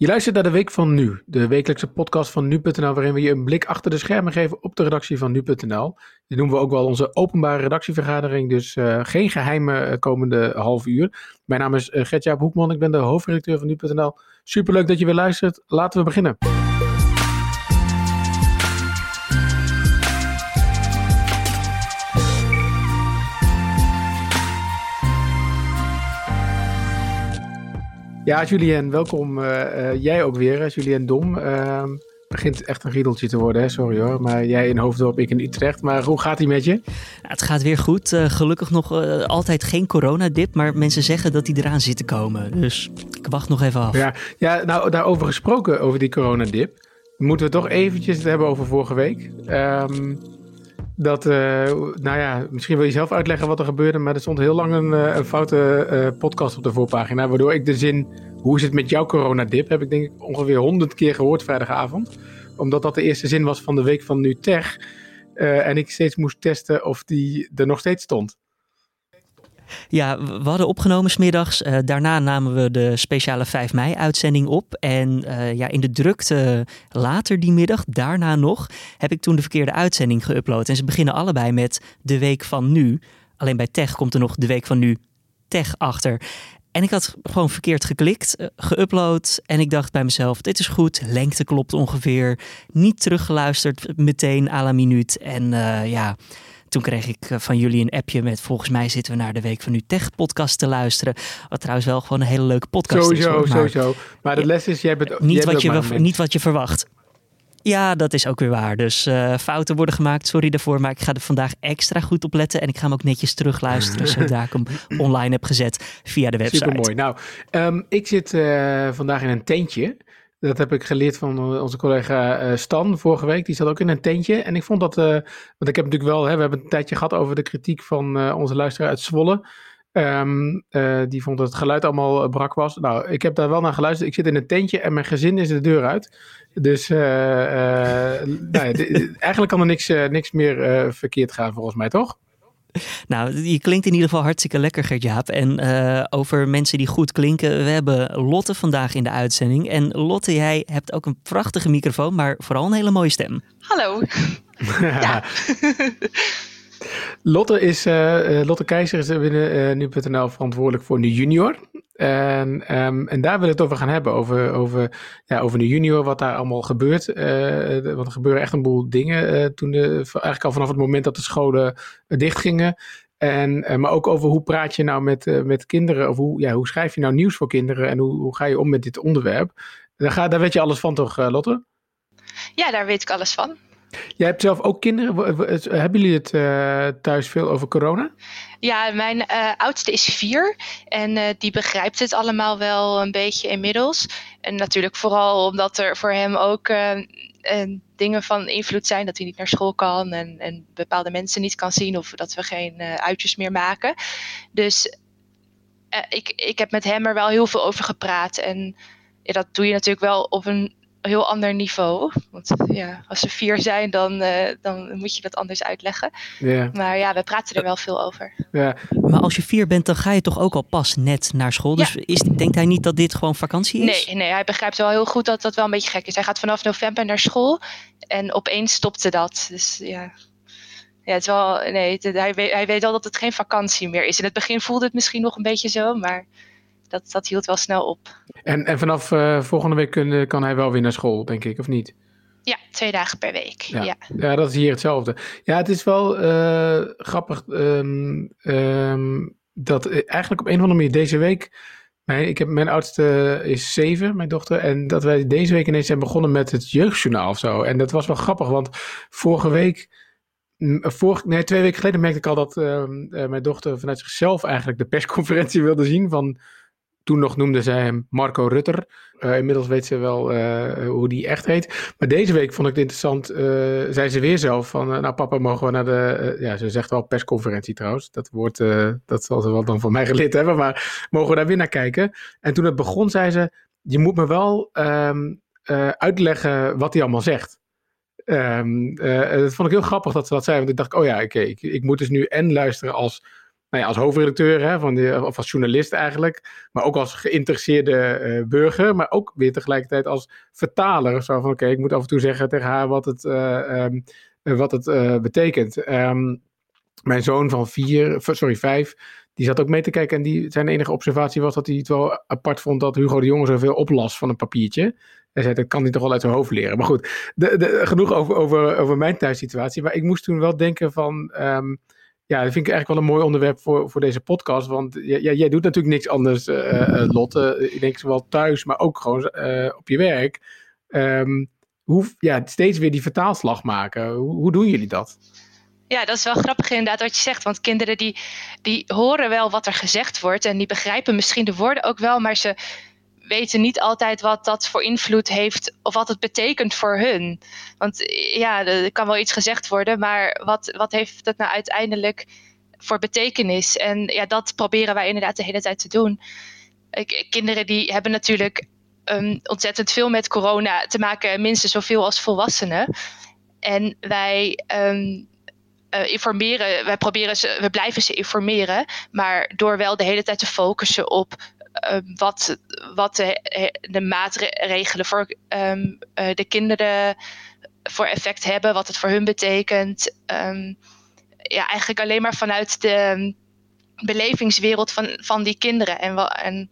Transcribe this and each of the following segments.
Je luistert naar de Week van Nu, de wekelijkse podcast van Nu.nl, waarin we je een blik achter de schermen geven op de redactie van Nu.nl. Dit noemen we ook wel onze openbare redactievergadering, dus uh, geen geheime komende half uur. Mijn naam is uh, Gertjaap Hoekman, ik ben de hoofdredacteur van Nu.nl. Superleuk dat je weer luistert. Laten we beginnen. Ja, Julien, welkom. Uh, uh, jij ook weer, Julien Dom. Uh, begint echt een riedeltje te worden, hè? sorry hoor. Maar jij in Hoofddorp, ik in Utrecht. Maar hoe gaat die met je? Ja, het gaat weer goed. Uh, gelukkig nog altijd geen coronadip, maar mensen zeggen dat die eraan zit te komen. Dus ik wacht nog even af. Ja, ja nou daarover gesproken, over die coronadip. Moeten we toch eventjes het hebben over vorige week. Um, dat, uh, nou ja, misschien wil je zelf uitleggen wat er gebeurde, maar er stond heel lang een, een foute uh, podcast op de voorpagina, waardoor ik de zin, hoe is het met jouw coronadip, heb ik denk ik ongeveer honderd keer gehoord vrijdagavond. Omdat dat de eerste zin was van de week van NuTech. Uh, en ik steeds moest testen of die er nog steeds stond. Ja, we hadden opgenomen smiddags. Uh, daarna namen we de speciale 5 mei uitzending op. En uh, ja, in de drukte later die middag, daarna nog, heb ik toen de verkeerde uitzending geüpload. En ze beginnen allebei met de week van nu. Alleen bij Tech komt er nog de week van nu Tech achter. En ik had gewoon verkeerd geklikt, uh, geüpload. En ik dacht bij mezelf, dit is goed. Lengte klopt ongeveer. Niet teruggeluisterd meteen à la minuut. En ja... Toen kreeg ik eh, van jullie een appje met volgens mij zitten we naar de Week van Nu Tech podcast te luisteren. Wat trouwens wel gewoon een hele leuke podcast sowieso, is. Sowieso, sowieso. Maar de les is, jij bent niet, jij wat, je, niet wat je verwacht. Ja, dat is ook weer waar. Dus uh, fouten worden gemaakt. Sorry daarvoor, maar ik ga er vandaag extra goed op letten. En ik ga hem ook netjes terugluisteren zodra ik hem online heb gezet via de website. Supermooi. Nou, um, ik zit uh, vandaag in een tentje. Dat heb ik geleerd van onze collega uh, Stan vorige week. Die zat ook in een tentje. En ik vond dat, uh, want ik heb natuurlijk wel, hè, we hebben een tijdje gehad over de kritiek van onze luisteraar uit Zwolle. Um, die vond dat het geluid allemaal brak was. Nou, ik heb daar wel naar geluisterd. Ik zit in een tentje en mijn gezin is de deur uit. Dus nou ja, eigenlijk kan er niks, niks meer verkeerd gaan volgens mij, toch? Nou, je klinkt in ieder geval hartstikke lekker, Gert-Jaap. En uh, over mensen die goed klinken, we hebben Lotte vandaag in de uitzending. En Lotte, jij hebt ook een prachtige microfoon, maar vooral een hele mooie stem. Hallo. ja. Lotte, is, uh, Lotte Keizer is binnen uh, nu.nl verantwoordelijk voor Nu Junior. En, um, en daar wil ik het over gaan hebben. Over, over, ja, over Nu Junior, wat daar allemaal gebeurt. Uh, want er gebeuren echt een boel dingen. toen de, eigenlijk al vanaf het moment dat de scholen dicht gingen. En, maar ook over hoe praat je nou met, met kinderen. Of hoe, ja, hoe schrijf je nou nieuws voor kinderen. En hoe, hoe ga je om met dit onderwerp. Daar, ga, daar weet je alles van toch, Lotte? Ja, daar weet ik alles van. Jij hebt zelf ook kinderen. Hebben jullie het uh, thuis veel over corona? Ja, mijn uh, oudste is vier en uh, die begrijpt het allemaal wel een beetje inmiddels. En natuurlijk vooral omdat er voor hem ook dingen van invloed zijn. Dat hij niet naar school kan en, en bepaalde mensen niet kan zien of dat we geen uitjes meer maken. Dus ik, ik heb met hem er wel heel veel over gepraat. En dat doe je natuurlijk wel op een heel ander niveau. Want ja, als er vier zijn, dan, uh, dan moet je dat anders uitleggen. Yeah. Maar ja, we praten er wel veel over. Yeah. Maar als je vier bent, dan ga je toch ook al pas net naar school. Dus ja. is, denkt hij niet dat dit gewoon vakantie is? Nee, nee, hij begrijpt wel heel goed dat dat wel een beetje gek is. Hij gaat vanaf november naar school en opeens stopte dat. Dus ja, ja, het is wel, nee, het, hij, weet, hij weet al dat het geen vakantie meer is. In het begin voelde het misschien nog een beetje zo, maar dat, dat hield wel snel op. En, en vanaf uh, volgende week kun, kan hij wel weer naar school, denk ik, of niet? Ja, twee dagen per week. Ja, ja. ja dat is hier hetzelfde. Ja, het is wel uh, grappig um, um, dat eigenlijk op een of andere manier deze week. Nee, ik heb, mijn oudste is zeven, mijn dochter. En dat wij deze week ineens zijn begonnen met het jeugdjournaal of zo. En dat was wel grappig, want vorige week. Vorig, nee, twee weken geleden merkte ik al dat uh, mijn dochter vanuit zichzelf eigenlijk de persconferentie wilde zien van toen nog noemde zij hem Marco Rutter. Uh, inmiddels weet ze wel uh, hoe die echt heet. Maar deze week vond ik het interessant. Uh, zei ze weer zelf van, nou papa, mogen we naar de... ja, ze zegt wel persconferentie trouwens. Dat woord, dat zal ze wel dan van mij geleerd hebben. Maar mogen we daar weer naar kijken? En toen het begon, zei ze, je moet me wel um, uitleggen wat hij allemaal zegt. Um, dat vond ik heel grappig dat ze dat zei. Want ik dacht, oh ja, oké, ik, ik moet dus nu en luisteren als nou ja, als hoofdredacteur hè, van die, of als journalist eigenlijk, maar ook als geïnteresseerde uh, burger, maar ook weer tegelijkertijd als vertaler. Zo van oké, ik moet af en toe zeggen tegen haar wat het, uh, um, wat het betekent. Um, mijn zoon van vier, sorry, vijf, die zat ook mee te kijken. En die, zijn enige observatie was dat hij het wel apart vond dat Hugo de Jonge zoveel oplas van een papiertje. Hij zei, dat kan hij toch wel uit zijn hoofd leren. Maar goed, de, genoeg over, over, over mijn thuissituatie. Maar ik moest toen wel denken van... Um, ja, dat vind ik eigenlijk wel een mooi onderwerp voor, voor deze podcast. Want jij doet natuurlijk niks anders, uh, Lotte. Ik denk zowel thuis, maar ook gewoon op je werk. Um, hoe, ja, steeds weer die vertaalslag maken. Hoe, hoe doen jullie dat? Ja, dat is wel grappig inderdaad wat je zegt. Want kinderen die, die horen wel wat er gezegd wordt. En die begrijpen misschien de woorden ook wel. Maar ze weten niet altijd wat dat voor invloed heeft. Of wat het betekent voor hun. Want ja, er kan wel iets gezegd worden. Maar wat, wat heeft het nou uiteindelijk voor betekenis? En ja, dat proberen wij inderdaad de hele tijd te doen. Kinderen die hebben natuurlijk um, ontzettend veel met corona te maken. Minstens zoveel als volwassenen. En wij... Um, uh, informeren, wij proberen ze, we blijven ze informeren, maar door wel de hele tijd te focussen op wat, wat de, de, maatregelen voor um, uh, de kinderen voor effect hebben, wat het voor hun betekent. Um, ja, eigenlijk alleen maar vanuit de belevingswereld van, van die kinderen. En, en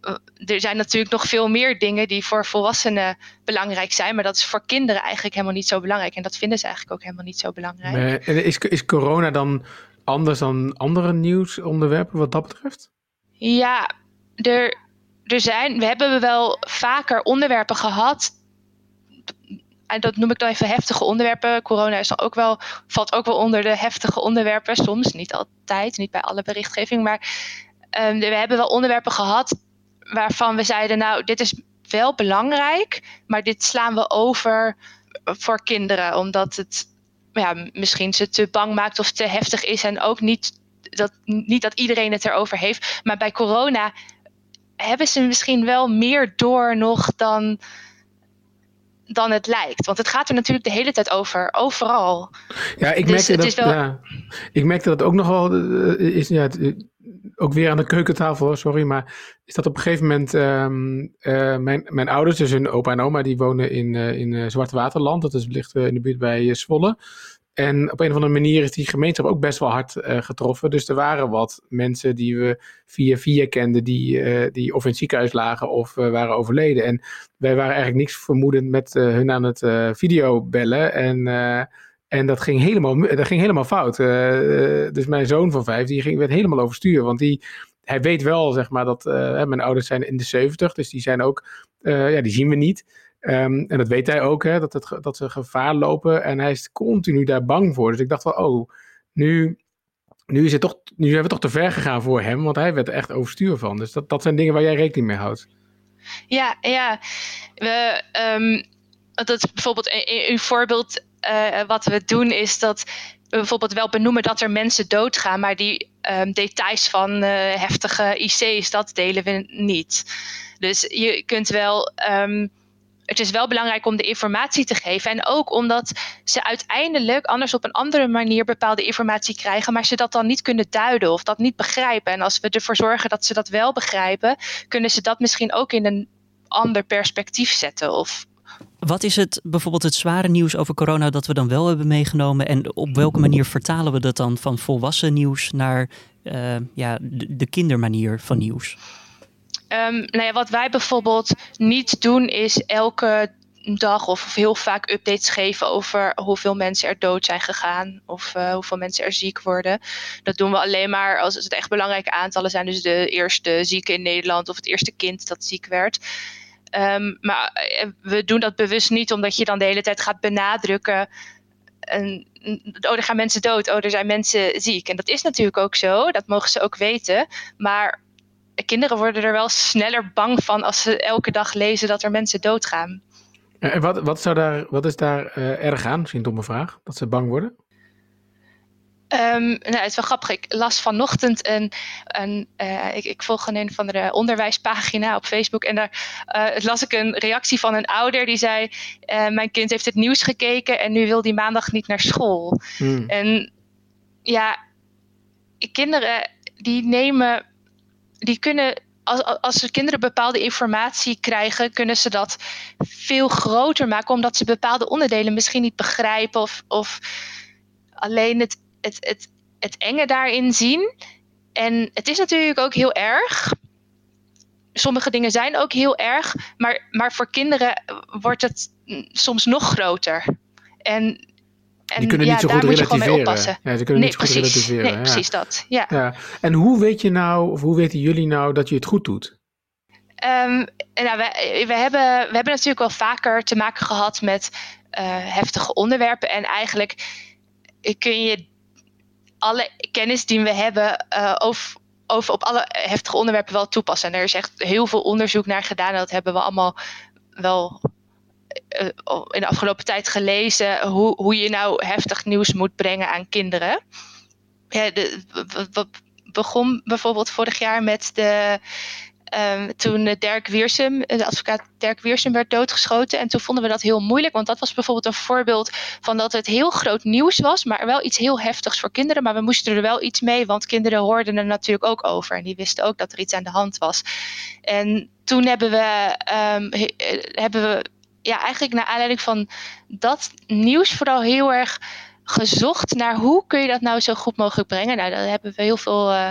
eh, er zijn natuurlijk nog veel meer dingen die voor volwassenen belangrijk zijn, maar dat is voor kinderen eigenlijk helemaal niet zo belangrijk. En dat vinden ze eigenlijk ook helemaal niet zo belangrijk. En is, is corona dan anders dan andere nieuwsonderwerpen wat dat betreft? Ja, er, er zijn, we hebben wel vaker onderwerpen gehad. En dat noem ik dan even heftige onderwerpen. Corona is dan ook wel, valt ook wel onder de heftige onderwerpen. Soms, niet altijd, niet bij alle berichtgeving. Maar um, we hebben wel onderwerpen gehad waarvan we zeiden, nou, dit is wel belangrijk, maar dit slaan we over voor kinderen, omdat het ja, misschien ze te bang maakt of te heftig is en ook niet dat, niet dat iedereen het erover heeft. Maar bij corona hebben ze misschien wel meer door nog dan, dan het lijkt. Want het gaat er natuurlijk de hele tijd over, overal. Ja, ik dus merkte, dat, wel... ja, ik merkte dat ook nogal. Uh, is, ja, ook weer aan de keukentafel, sorry, maar is dat op een gegeven moment um, uh, mijn, mijn ouders, dus hun opa en oma, die wonen in, uh, in Zwartwaterland, dat is ligt in de buurt bij Zwolle. En op een of andere manier is die gemeenschap ook best wel hard getroffen. Dus er waren wat mensen die we via via kenden, die, die of in het ziekenhuis lagen of waren overleden. En wij waren eigenlijk niks vermoedend met hun aan het videobellen. En en dat ging helemaal, dat ging helemaal fout. Dus mijn zoon van vijf, die ging, werd helemaal overstuur. Want die, hij weet wel, zeg maar, dat mijn ouders zijn in de 70, dus die zijn ook, ja, die zien we niet. Um, en dat weet hij ook, hè, dat, het, dat ze gevaar lopen. En hij is continu daar bang voor. Dus ik dacht wel, oh, nu, nu, is het toch, nu zijn we toch te ver gegaan voor hem, want hij werd er echt overstuur van. Dus dat, dat zijn dingen waar jij rekening mee houdt. Ja, ja. We, um, dat is bijvoorbeeld een voorbeeld uh, wat we doen is dat we bijvoorbeeld wel benoemen dat er mensen doodgaan, maar die um, details van uh, heftige IC's, dat delen we niet. Dus je kunt wel. Het is wel belangrijk om de informatie te geven. En ook omdat ze uiteindelijk anders op een andere manier bepaalde informatie krijgen, maar ze dat dan niet kunnen duiden of dat niet begrijpen. En als we ervoor zorgen dat ze dat wel begrijpen, kunnen ze dat misschien ook in een ander perspectief zetten. Of wat is het bijvoorbeeld het zware nieuws over corona dat we dan wel hebben meegenomen? En op welke manier vertalen we dat dan van volwassen nieuws naar uh, ja, de, kindermanier van nieuws? Um, nou ja, wat wij bijvoorbeeld niet doen is elke dag of heel vaak updates geven over hoeveel mensen er dood zijn gegaan of uh, hoeveel mensen er ziek worden. Dat doen we alleen maar als het echt belangrijke aantallen zijn. Dus de eerste zieke in Nederland of het eerste kind dat ziek werd. Um, maar eh, we doen dat bewust niet omdat je dan de hele tijd gaat benadrukken. En, oh, er gaan mensen dood. Oh, er zijn mensen ziek. En dat is natuurlijk ook zo. Dat mogen ze ook weten. Maar kinderen worden er wel sneller bang van als ze elke dag lezen dat er mensen doodgaan. En wat, wat, zou daar, wat is daar uh, erg aan? Misschien een domme vraag. Dat ze bang worden? Um, nou, het is wel grappig. Ik las vanochtend een. een uh, ik, ik, volg een, van de onderwijspagina op Facebook. En daar uh, las ik een reactie van een ouder die zei: uh, Mijn kind heeft het nieuws gekeken en nu wil die maandag niet naar school. Hmm. En ja, kinderen die nemen, die kunnen als, als de kinderen bepaalde informatie krijgen, kunnen ze dat veel groter maken, omdat ze bepaalde onderdelen misschien niet begrijpen of, of alleen het, het, het, het enge daarin zien. En het is natuurlijk ook heel erg. Sommige dingen zijn ook heel erg, maar, maar voor kinderen wordt het soms nog groter. En en die kunnen niet zo goed relativeren. Ja, ze kunnen niet precies. goed relativeren. Nee, precies dat. Ja. ja. En hoe weet je nou, of hoe weten jullie nou dat je het goed doet? Um, nou, we, we, hebben, we hebben natuurlijk wel vaker te maken gehad met uh, heftige onderwerpen. En eigenlijk kun je alle kennis die we hebben uh, over, over op alle heftige onderwerpen wel toepassen. En er is echt heel veel onderzoek naar gedaan. En dat hebben we allemaal wel in de afgelopen tijd gelezen. Hoe, hoe je nou heftig nieuws moet brengen aan kinderen. Ja, de, begon bijvoorbeeld vorig jaar met de Um, toen Dirk Wiersum, de advocaat Dirk Wiersum, werd doodgeschoten. En toen vonden we dat heel moeilijk, want dat was bijvoorbeeld een voorbeeld van dat het heel groot nieuws was, maar wel iets heel heftigs voor kinderen. Maar we moesten er wel iets mee, want kinderen hoorden er natuurlijk ook over. En die wisten ook dat er iets aan de hand was. En toen hebben we, um, hebben we ja, eigenlijk naar aanleiding van dat nieuws vooral heel erg gezocht naar hoe kun je dat nou zo goed mogelijk brengen. Nou, daar hebben we heel veel, uh,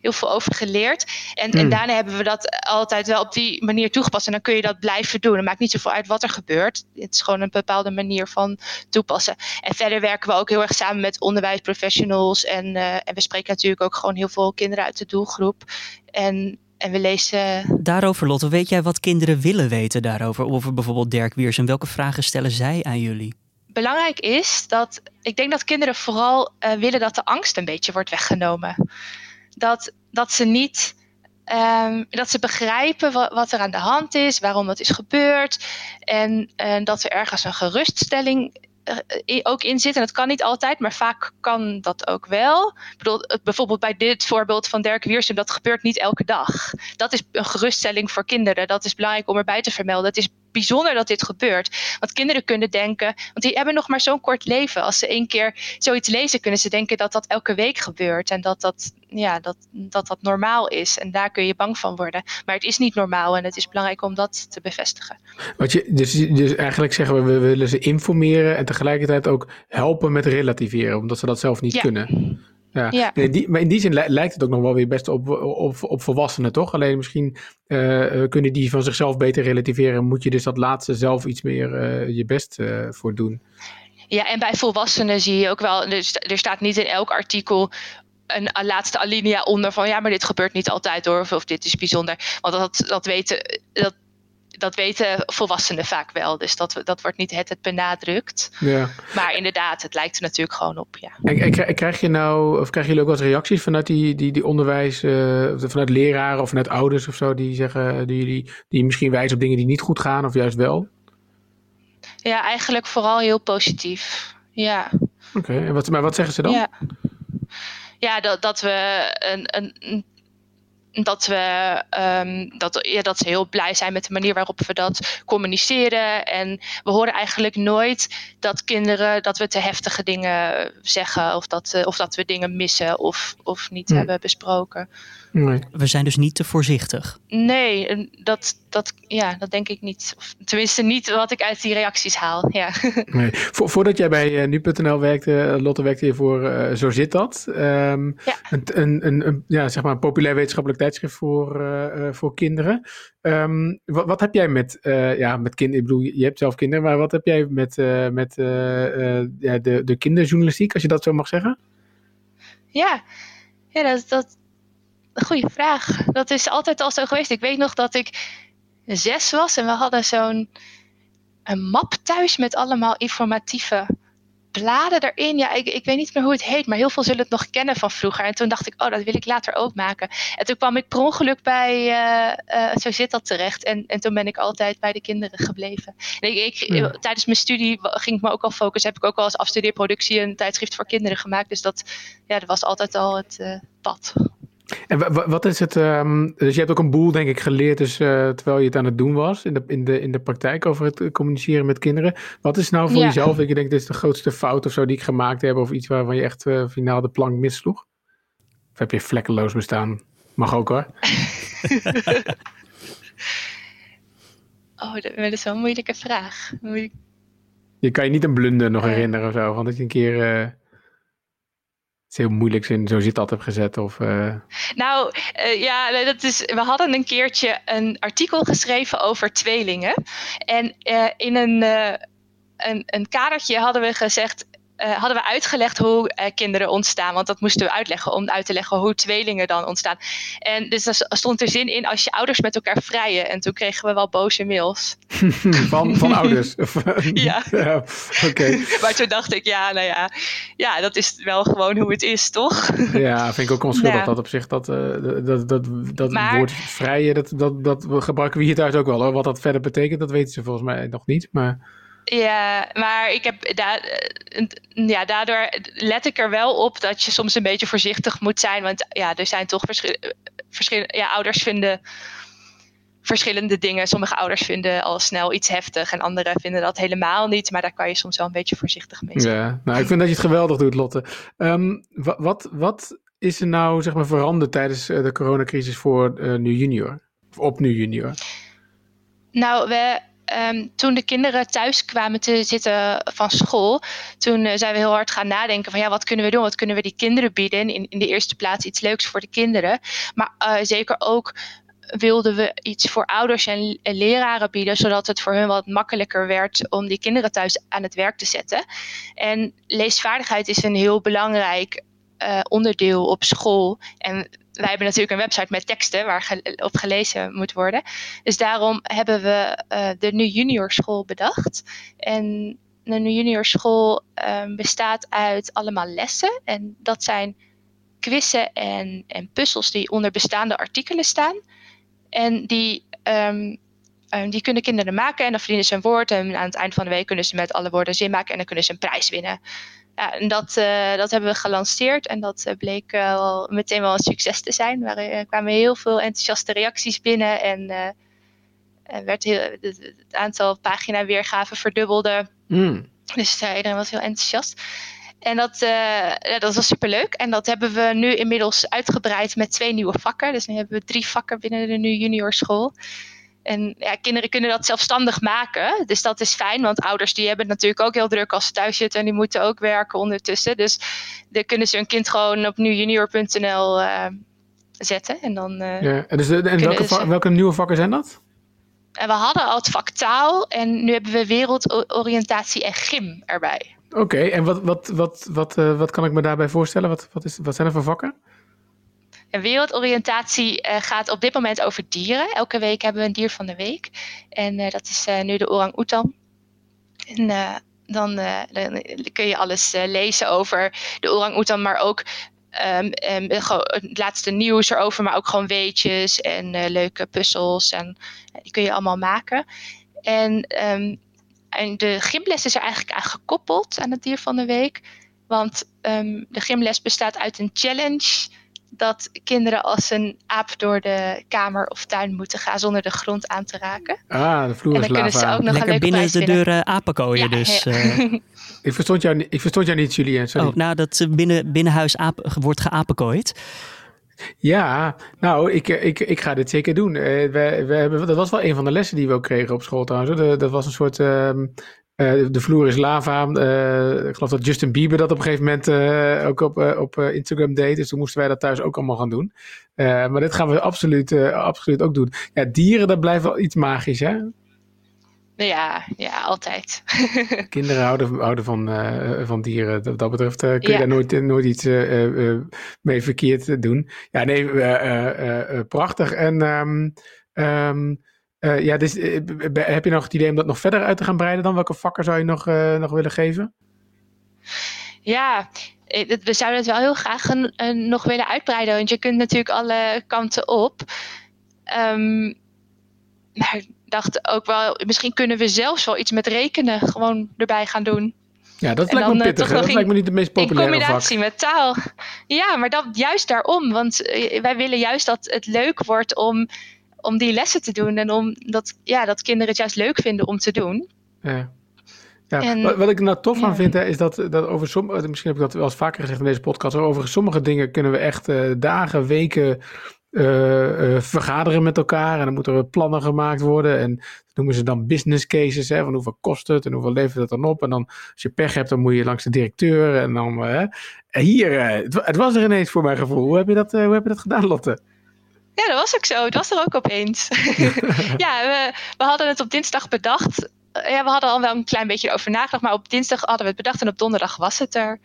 heel veel over geleerd. En, en hmm. daarna hebben we dat altijd wel op die manier toegepast. En dan kun je dat blijven doen. Het maakt niet zoveel uit wat er gebeurt. Het is gewoon een bepaalde manier van toepassen. En verder werken we ook heel erg samen met onderwijsprofessionals. En, uh, en we spreken natuurlijk ook gewoon heel veel kinderen uit de doelgroep. En en we lezen. Daarover, Lotte, weet jij wat kinderen willen weten daarover? Over bijvoorbeeld Dirk Wiers en welke vragen stellen zij aan jullie? Belangrijk is dat ik denk dat kinderen vooral uh, willen dat de angst een beetje wordt weggenomen. Dat, dat ze niet. Um, dat ze begrijpen wat, wat, er aan de hand is, waarom dat is gebeurd. En, en dat er ergens een geruststelling ook in zit. En dat kan niet altijd, maar vaak kan dat ook wel. Ik bedoel, bijvoorbeeld bij dit voorbeeld van Dirk Wiersum, dat gebeurt niet elke dag. Dat is een geruststelling voor kinderen. Dat is belangrijk om erbij te vermelden. Het is bijzonder dat dit gebeurt. Want kinderen kunnen denken, want die hebben nog maar zo'n kort leven. Als ze één keer zoiets lezen, kunnen ze denken dat dat elke week gebeurt. En dat dat, ja, dat, dat, dat normaal is. En daar kun je bang van worden. Maar het is niet normaal en het is belangrijk om dat te bevestigen. Wat je, dus, dus eigenlijk zeggen we, we willen ze informeren en tegelijkertijd ook helpen met relativeren, omdat ze dat zelf niet kunnen. Ja. die, maar in die zin lijkt het ook nog wel weer best op, op, op volwassenen, toch? Alleen misschien uh, kunnen die van zichzelf beter relativeren. Moet je dus dat laatste zelf iets meer uh, je best uh, voor doen. Ja, en bij volwassenen zie je ook wel, er, er staat niet in elk artikel een, laatste alinea onder van ja, maar dit gebeurt niet altijd hoor, of, of dit is bijzonder. Want dat, dat weten, dat, dat weten volwassenen vaak wel. Dus dat, dat wordt niet het, het benadrukt. Ja. Maar inderdaad, het lijkt er natuurlijk gewoon op. Ja. En, en krijg je nou, of krijgen jullie ook wat reacties vanuit die, die, die onderwijs, uh, vanuit leraren of vanuit ouders of zo, die zeggen, die, die, die misschien wijzen op dingen die niet goed gaan of juist wel? Ja, eigenlijk vooral heel positief. Ja. Oké, en wat, maar wat zeggen ze dan? Ja, ja dat, dat we een, een dat, we, um, dat, ja, dat ze heel blij zijn met de manier waarop we dat communiceren. En we horen eigenlijk nooit dat kinderen dat we te heftige dingen zeggen of dat, uh, of dat we dingen missen of, of niet hmm. hebben besproken. Nee. We zijn dus niet te voorzichtig. Nee, dat, dat, ja, dat denk ik niet. Of, tenminste, niet wat ik uit die reacties haal. Ja. Nee. voordat jij bij uh, nu.nl werkte, Lotte werkte je voor uh, Zo Zit Dat. Um, ja. Een, een, een, een, ja, zeg maar een populair wetenschappelijk tijdschrift voor, uh, voor kinderen. Um, wat, wat, heb jij met, ja, met kinderen? Ik bedoel, je hebt zelf kinderen, maar wat heb jij met, met ja, de, de kinderjournalistiek, als je dat zo mag zeggen? Ja, ja dat, dat, goede vraag. Dat is altijd al zo geweest. Ik weet nog dat ik zes was en we hadden zo'n een map thuis met allemaal informatieve bladen erin. Ja, ik, ik weet niet meer hoe het heet, maar heel veel zullen het nog kennen van vroeger. En toen dacht ik, oh, dat wil ik later ook maken. En toen kwam ik per ongeluk bij uh, uh, Zo zit dat terecht. En, en toen ben ik altijd bij de kinderen gebleven. ik, ik Tijdens mijn studie ging ik me ook al focussen. Heb ik ook al als afstudeerproductie een tijdschrift voor kinderen gemaakt. Dus dat, ja, dat was altijd al het uh, pad. En wat is het? Um, dus je hebt ook een boel, denk ik, geleerd dus, uh, terwijl je het aan het doen was in de, in, de, in de praktijk over het communiceren met kinderen. Wat is nou voor jezelf, je denkt, dit is de grootste fout of zo die ik gemaakt heb, of iets waarvan je echt uh, finaal de plank missloeg? Of heb je vlekkeloos bestaan? Mag ook hoor. oh, dat, is wel een moeilijke vraag. Moeilijk. Je kan je niet een blunder nog herinneren of zo. Van dat je een keer uh, heel moeilijks in zo zit had hebt gezet. Of, uh... Nou, uh, ja, dat is, we hadden een keertje een artikel geschreven over tweelingen. En in een, een, een kadertje hadden we gezegd uh, hadden we uitgelegd hoe uh, kinderen ontstaan. Want dat moesten we uitleggen om uit te leggen hoe tweelingen dan ontstaan. En dus er stond er zin in als je ouders met elkaar vrijen. En toen kregen we wel boze mails. van, van ouders? ja. ja Oké. maar toen dacht ik, ja, nou ja, ja, dat is wel gewoon hoe het is, toch? ja, vind ik ook onschuldig dat op zich dat, uh, dat, dat, dat maar, woord vrijen, dat, dat, dat gebruiken we hier thuis ook wel. Hoor. Wat dat verder betekent, dat weten ze volgens mij nog niet. Maar... Ja, maar ik heb da ja, daardoor let ik er wel op dat je soms een beetje voorzichtig moet zijn. Want ja, er zijn toch verschillende. Ja, ouders vinden verschillende dingen. Sommige ouders vinden al snel iets heftig en anderen vinden dat helemaal niet. Maar daar kan je soms wel een beetje voorzichtig mee zijn. Ja, nou, ik vind dat je het geweldig doet, Lotte. Um, wat, wat is er nou zeg maar, veranderd tijdens eh, de coronacrisis voor uh, Nu Junior? Of op Nu Junior? Nou, we Um, toen de kinderen thuis kwamen te zitten van school, toen uh, zijn we heel hard gaan nadenken van ja, wat kunnen we doen? Wat kunnen we die kinderen bieden? In, in de eerste plaats iets leuks voor de kinderen, maar uh, zeker ook wilden we iets voor ouders en, en, leraren bieden, zodat het voor hun wat makkelijker werd om die kinderen thuis aan het werk te zetten. En leesvaardigheid is een heel belangrijk uh, onderdeel op school. En wij hebben natuurlijk een website met teksten waar op gelezen moet worden. Dus daarom hebben we uh, de Nu Junior School bedacht. En de Nu Junior School um, bestaat uit allemaal lessen. En dat zijn quizzen en, en puzzels die onder bestaande artikelen staan. En die, um, um, die kunnen kinderen maken en dan verdienen ze een woord. En aan het eind van de week kunnen ze met alle woorden zin maken en dan kunnen ze een prijs winnen ja, en dat, uh, dat hebben we gelanceerd en dat uh, bleek uh, meteen wel een succes te zijn. Er kwamen heel veel enthousiaste reacties binnen en werd heel, het, aantal pagina weergaven verdubbelde. Mm. Dus iedereen was heel enthousiast. En dat, ja, dat was superleuk. En dat hebben we nu inmiddels uitgebreid met twee nieuwe vakken. Dus nu hebben we drie vakken binnen de nu junior school. En ja, kinderen kunnen dat zelfstandig maken. Dus dat is fijn, want ouders die hebben het natuurlijk ook heel druk als ze thuis zitten. En die moeten ook werken ondertussen. Dus dan kunnen ze hun kind gewoon op nujunior.nl uh, eh, zetten. En dan, uh, ja, en, dus, en welke, welke nieuwe vakken zijn dat? En we hadden al het vak taal en nu hebben we wereldoriëntatie en gym erbij. Oké, en wat, wat, wat, wat, uh, wat kan ik me daarbij voorstellen? Wat, wat, is, wat zijn er voor vakken? En wereldoriëntatie uh, gaat op dit moment over dieren. Elke week hebben we een dier van de week. En uh, dat is uh, nu de orang-oetan. En dan, dan, kun je alles lezen over de orang-oetan, maar ook um, um, het laatste nieuws erover, maar ook gewoon weetjes en leuke puzzels. En die kun je allemaal maken. En, um, en de gymles is er eigenlijk aan gekoppeld aan het dier van de week. Want de gymles bestaat uit een challenge dat kinderen als een aap door de kamer of tuin moeten gaan zonder de grond aan te raken. Ah, de vloer en dan kunnen ze ook nog Lekker een binnen de deur uh, apenkooien ja, dus. Ja. Uh. ik, verstond jou, ik verstond jou niet, Julien. Sorry. Oh, nou, dat binnen, binnenhuis aap, wordt geapenkooid. Ja, nou, ik, ik, ik ga dit zeker doen. Uh, we, we hebben, dat was wel een van de lessen die we ook kregen op school trouwens. De, dat was een soort uh, uh, de vloer is lava. Uh, ik geloof dat Justin Bieber dat op een gegeven moment uh, ook op, op Instagram deed. Dus toen moesten wij dat thuis ook allemaal gaan doen. maar dit gaan we absoluut, absoluut ook doen. Ja, dieren, dat blijft wel iets magisch, hè? Ja, ja, altijd. Kinderen houden, houden van, van dieren. Wat dat betreft kun je daar nooit, nooit iets mee verkeerd doen. Ja, nee, prachtig. En um, um, uh, ja, dus, uh, heb je nog het idee om dat nog verder uit te gaan breiden dan? Welke vakken zou je nog, uh, nog willen geven? Ja, we zouden het wel heel graag nog willen uitbreiden. Want je kunt natuurlijk alle kanten op. Um, maar ik dacht ook wel, misschien kunnen we zelfs wel iets met rekenen gewoon erbij gaan doen. Ja, dat lijkt me pittig. Dat lijkt me niet de meest populaire In combinatie met taal. Ja, maar dat, juist daarom. Want wij willen juist dat het leuk wordt om om die lessen te doen en om dat, ja, dat kinderen het juist leuk vinden om te doen. Ja. Ja, En- wat, wat ik er nou tof ja. aan vind, hè, is dat, dat over sommige, misschien heb ik dat wel eens vaker gezegd in deze podcast, over sommige dingen kunnen we echt eh, dagen, weken eh, eh, vergaderen met elkaar. En dan moeten er plannen gemaakt worden. En dat noemen ze dan business cases, hè, van hoeveel kost het en hoeveel levert het dan op. En dan, als je pech hebt, dan moet je langs de directeur. En dan, eh, en hier, eh, het, het was er ineens voor mijn gevoel. Hoe heb je dat, eh, hoe heb je dat gedaan, Lotte? Ja, dat was ook zo. Het was er ook opeens. ja, we, we hadden het op dinsdag bedacht. Eh, Ja, we hadden al wel een klein beetje over nagedacht, maar op dinsdag hadden we het bedacht en op donderdag was het er.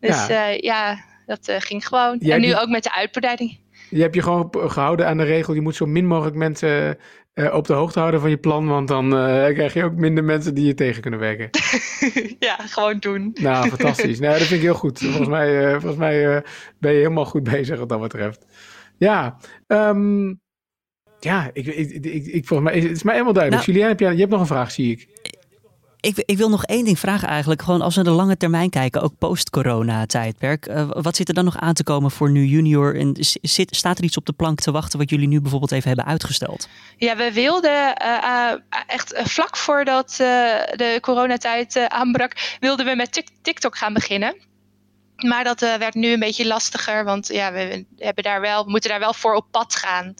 Dus Ja. ja, ja dat eh, ging gewoon. Jij en nu ook met de uitbreiding. Je hebt je gewoon gehouden aan de regel. Je moet zo min mogelijk mensen eh, op de hoogte houden van je plan. Want dan eh, krijg je ook minder mensen die je tegen kunnen werken. ja, gewoon doen. Nou, fantastisch. nou, dat vind ik heel goed. Volgens mij, eh, volgens mij eh, ben je helemaal goed bezig wat dat betreft. Ja, ehm, ja ik, ik, ik, ik, volgens mij is het is mij helemaal duidelijk. Nou- Julien, heb je, je hebt nog een vraag, zie ik. Ik, ik wil nog één ding vragen eigenlijk. Gewoon als we de lange termijn kijken, ook post-corona-tijdperk. Eh, wat zit er dan nog aan te komen voor nu junior? En zit, staat er iets op de plank te wachten wat jullie nu bijvoorbeeld even hebben uitgesteld? Ja, we wilden eh, eh, echt vlak voordat eh, de coronatijd eh, aanbrak, wilden we met Tik- TikTok gaan beginnen. Maar dat eh, werd nu een beetje lastiger, want ja, we hebben daar wel, we moeten daar wel voor op pad gaan.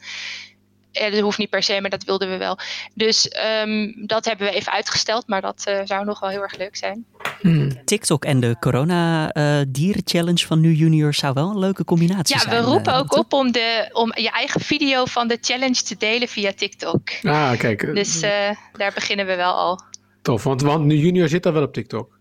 Eh, dat hoeft niet per se, maar dat wilden we wel. Dus ehm, dat hebben we even uitgesteld, maar dat eh, zou nog wel heel erg leuk zijn. TikTok en de corona-dieren-challenge van nu junior zou wel een leuke combinatie Ja, zijn. we roepen eh, ook op om, de, om je eigen video van de challenge te delen via TikTok. Ah, kijk. eh, Dus eh, daar beginnen we wel al. Tof, want, want nu junior zit al wel op TikTok.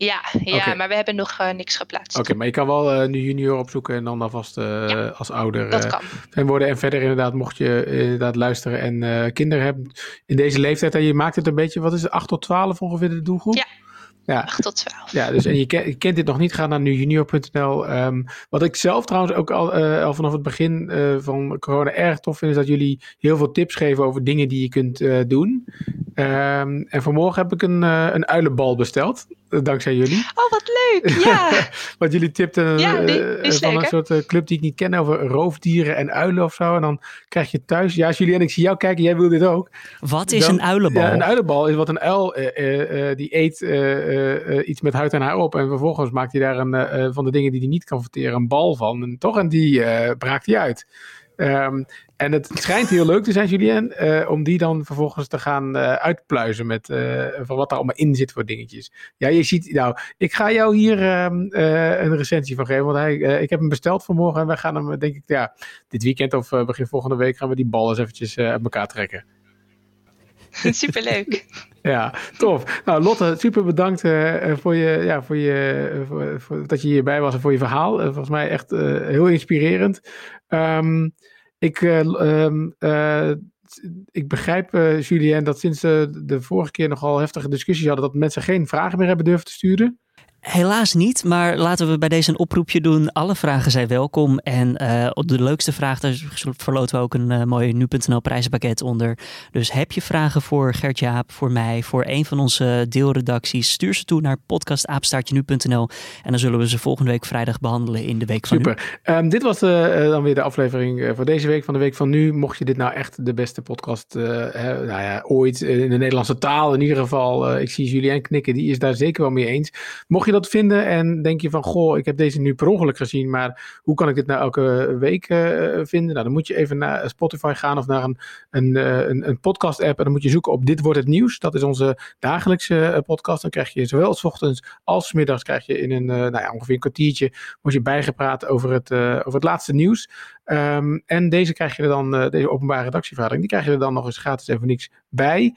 Oké, Ja, ja Oké. maar we hebben nog eh, niks geplaatst. maar je kan wel eh, nu junior opzoeken en dan alvast eh, als ouder Dat kan. fan worden. En verder inderdaad, mocht je inderdaad luisteren en kinderen hebben in deze leeftijd. En je maakt het een beetje, wat is het, 8 tot 12 ongeveer de doelgroep? Ja. Ja, 8 tot 12. Ja, dus en je, ken- je kent dit nog niet, ga naar nujunior.nl. Ehm, wat ik zelf trouwens ook al, al vanaf het begin van corona erg tof vind, is dat jullie heel veel tips geven over dingen die je kunt doen. Ehm, en vanmorgen heb ik een, een uilenbal besteld, dankzij jullie. Oh, wat leuk! Ja, Want jullie tipten Ja, eh, die van leuk, een soort eh, club die ik niet ken over roofdieren en uilen of zo. En dan krijg je thuis, ja Julien, ik zie jou kijken, jij wil dit ook. Wat is Dan- een uilenbal? Ja, een uilenbal is wat een uil eh, die eet eh, eh, eh, iets met huid en haar op. En vervolgens maakt hij daar een, van de dingen die hij niet kan verteren een bal van. En toch, en die eh, braakt hij uit. Ehm, en het schijnt heel leuk te zijn, Julien, eh, om die dan vervolgens te gaan eh, uitpluizen met eh, van wat er allemaal in zit voor dingetjes. Ja, je ziet, nou, ik ga jou hier ehm, eh, een recensie van geven, want hij, ik heb hem besteld vanmorgen en wij gaan hem, denk ik, ja, dit weekend of begin volgende week gaan we die bal eens eventjes uit elkaar trekken. superleuk. Ja, tof. Nou, Lotte, super bedankt eh, eh, voor je, ja, voor je, eh, voor, dat je hierbij was en voor je verhaal. Volgens mij echt heel inspirerend. Ehm, ik, eh, ehm, eh, ik begrijp, Julien, dat sinds de vorige keer nogal heftige discussies hadden, dat mensen geen vragen meer hebben durven te sturen. Helaas niet, maar laten we bij deze een oproepje doen. Alle vragen zijn welkom. En eh, op de leukste vraag, daar verloten we ook een eh, mooi nu.nl prijzenpakket onder. Dus heb je vragen voor Gert-Jaap, voor mij, voor een van onze deelredacties, stuur ze toe naar podcastaapstaartje.nu.nl. En dan zullen we ze volgende week vrijdag behandelen in de week van nu. Super. Ehm, dit was eh, dan weer de aflevering voor deze week van de Week van Nu. Mocht je dit nou echt de beste podcast hè, nou ja, ooit in de Nederlandse taal in ieder geval. ik zie Julien knikken, die is daar zeker wel mee eens. Mocht je dat vinden en denk je van, goh, ik heb deze nu per ongeluk gezien, maar hoe kan ik dit nou elke week eh, vinden? Nou, dan moet je even naar Spotify gaan of naar een, een, eh, een, een podcast app en dan moet je zoeken op Dit Wordt Het Nieuws. Dat is onze dagelijkse eh, podcast. Dan krijg je zowel 's ochtends als 's middags krijg je in een, eh, nou ja, ongeveer een kwartiertje word je bijgepraat over het, eh, over het laatste nieuws. Ehm, en deze krijg je er dan, eh, deze openbare redactievergadering, die krijg je er dan nog eens gratis en voor niks bij.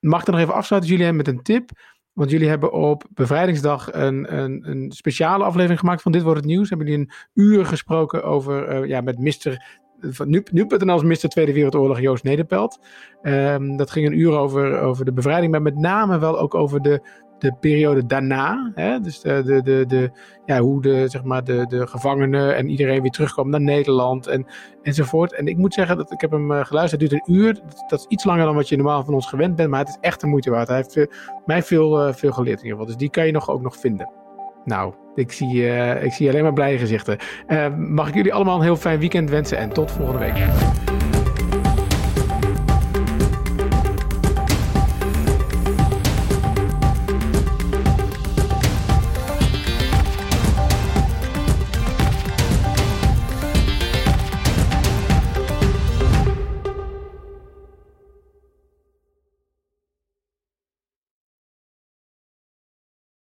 Mag ik er nog even afsluiten, Julien, met een tip? Want jullie hebben op bevrijdingsdag een, een, een speciale aflevering gemaakt van Dit Wordt Het Nieuws. Hebben jullie een uur gesproken over, eh, ja, met. Van nu, nu.nl als Mr. Tweede Wereldoorlog Joost Nederpelt. Ehm, dat ging een uur over, over de bevrijding, maar met name wel ook over de, de periode daarna. Hè? Dus de, de, de, de, ja, hoe de, zeg maar de, de gevangenen en iedereen weer terugkwam naar Nederland en, enzovoort. En ik moet zeggen dat ik heb hem eh, geluisterd. Het duurt een uur. Dat, is iets langer dan wat je normaal van ons gewend bent, maar het is echt de moeite waard. Hij heeft eh, mij veel, eh, veel geleerd in ieder geval. Dus die kan je nog, ook nog vinden. Nou, ik zie, ik zie alleen maar blije gezichten. Mag ik jullie allemaal een heel fijn weekend wensen en tot volgende week.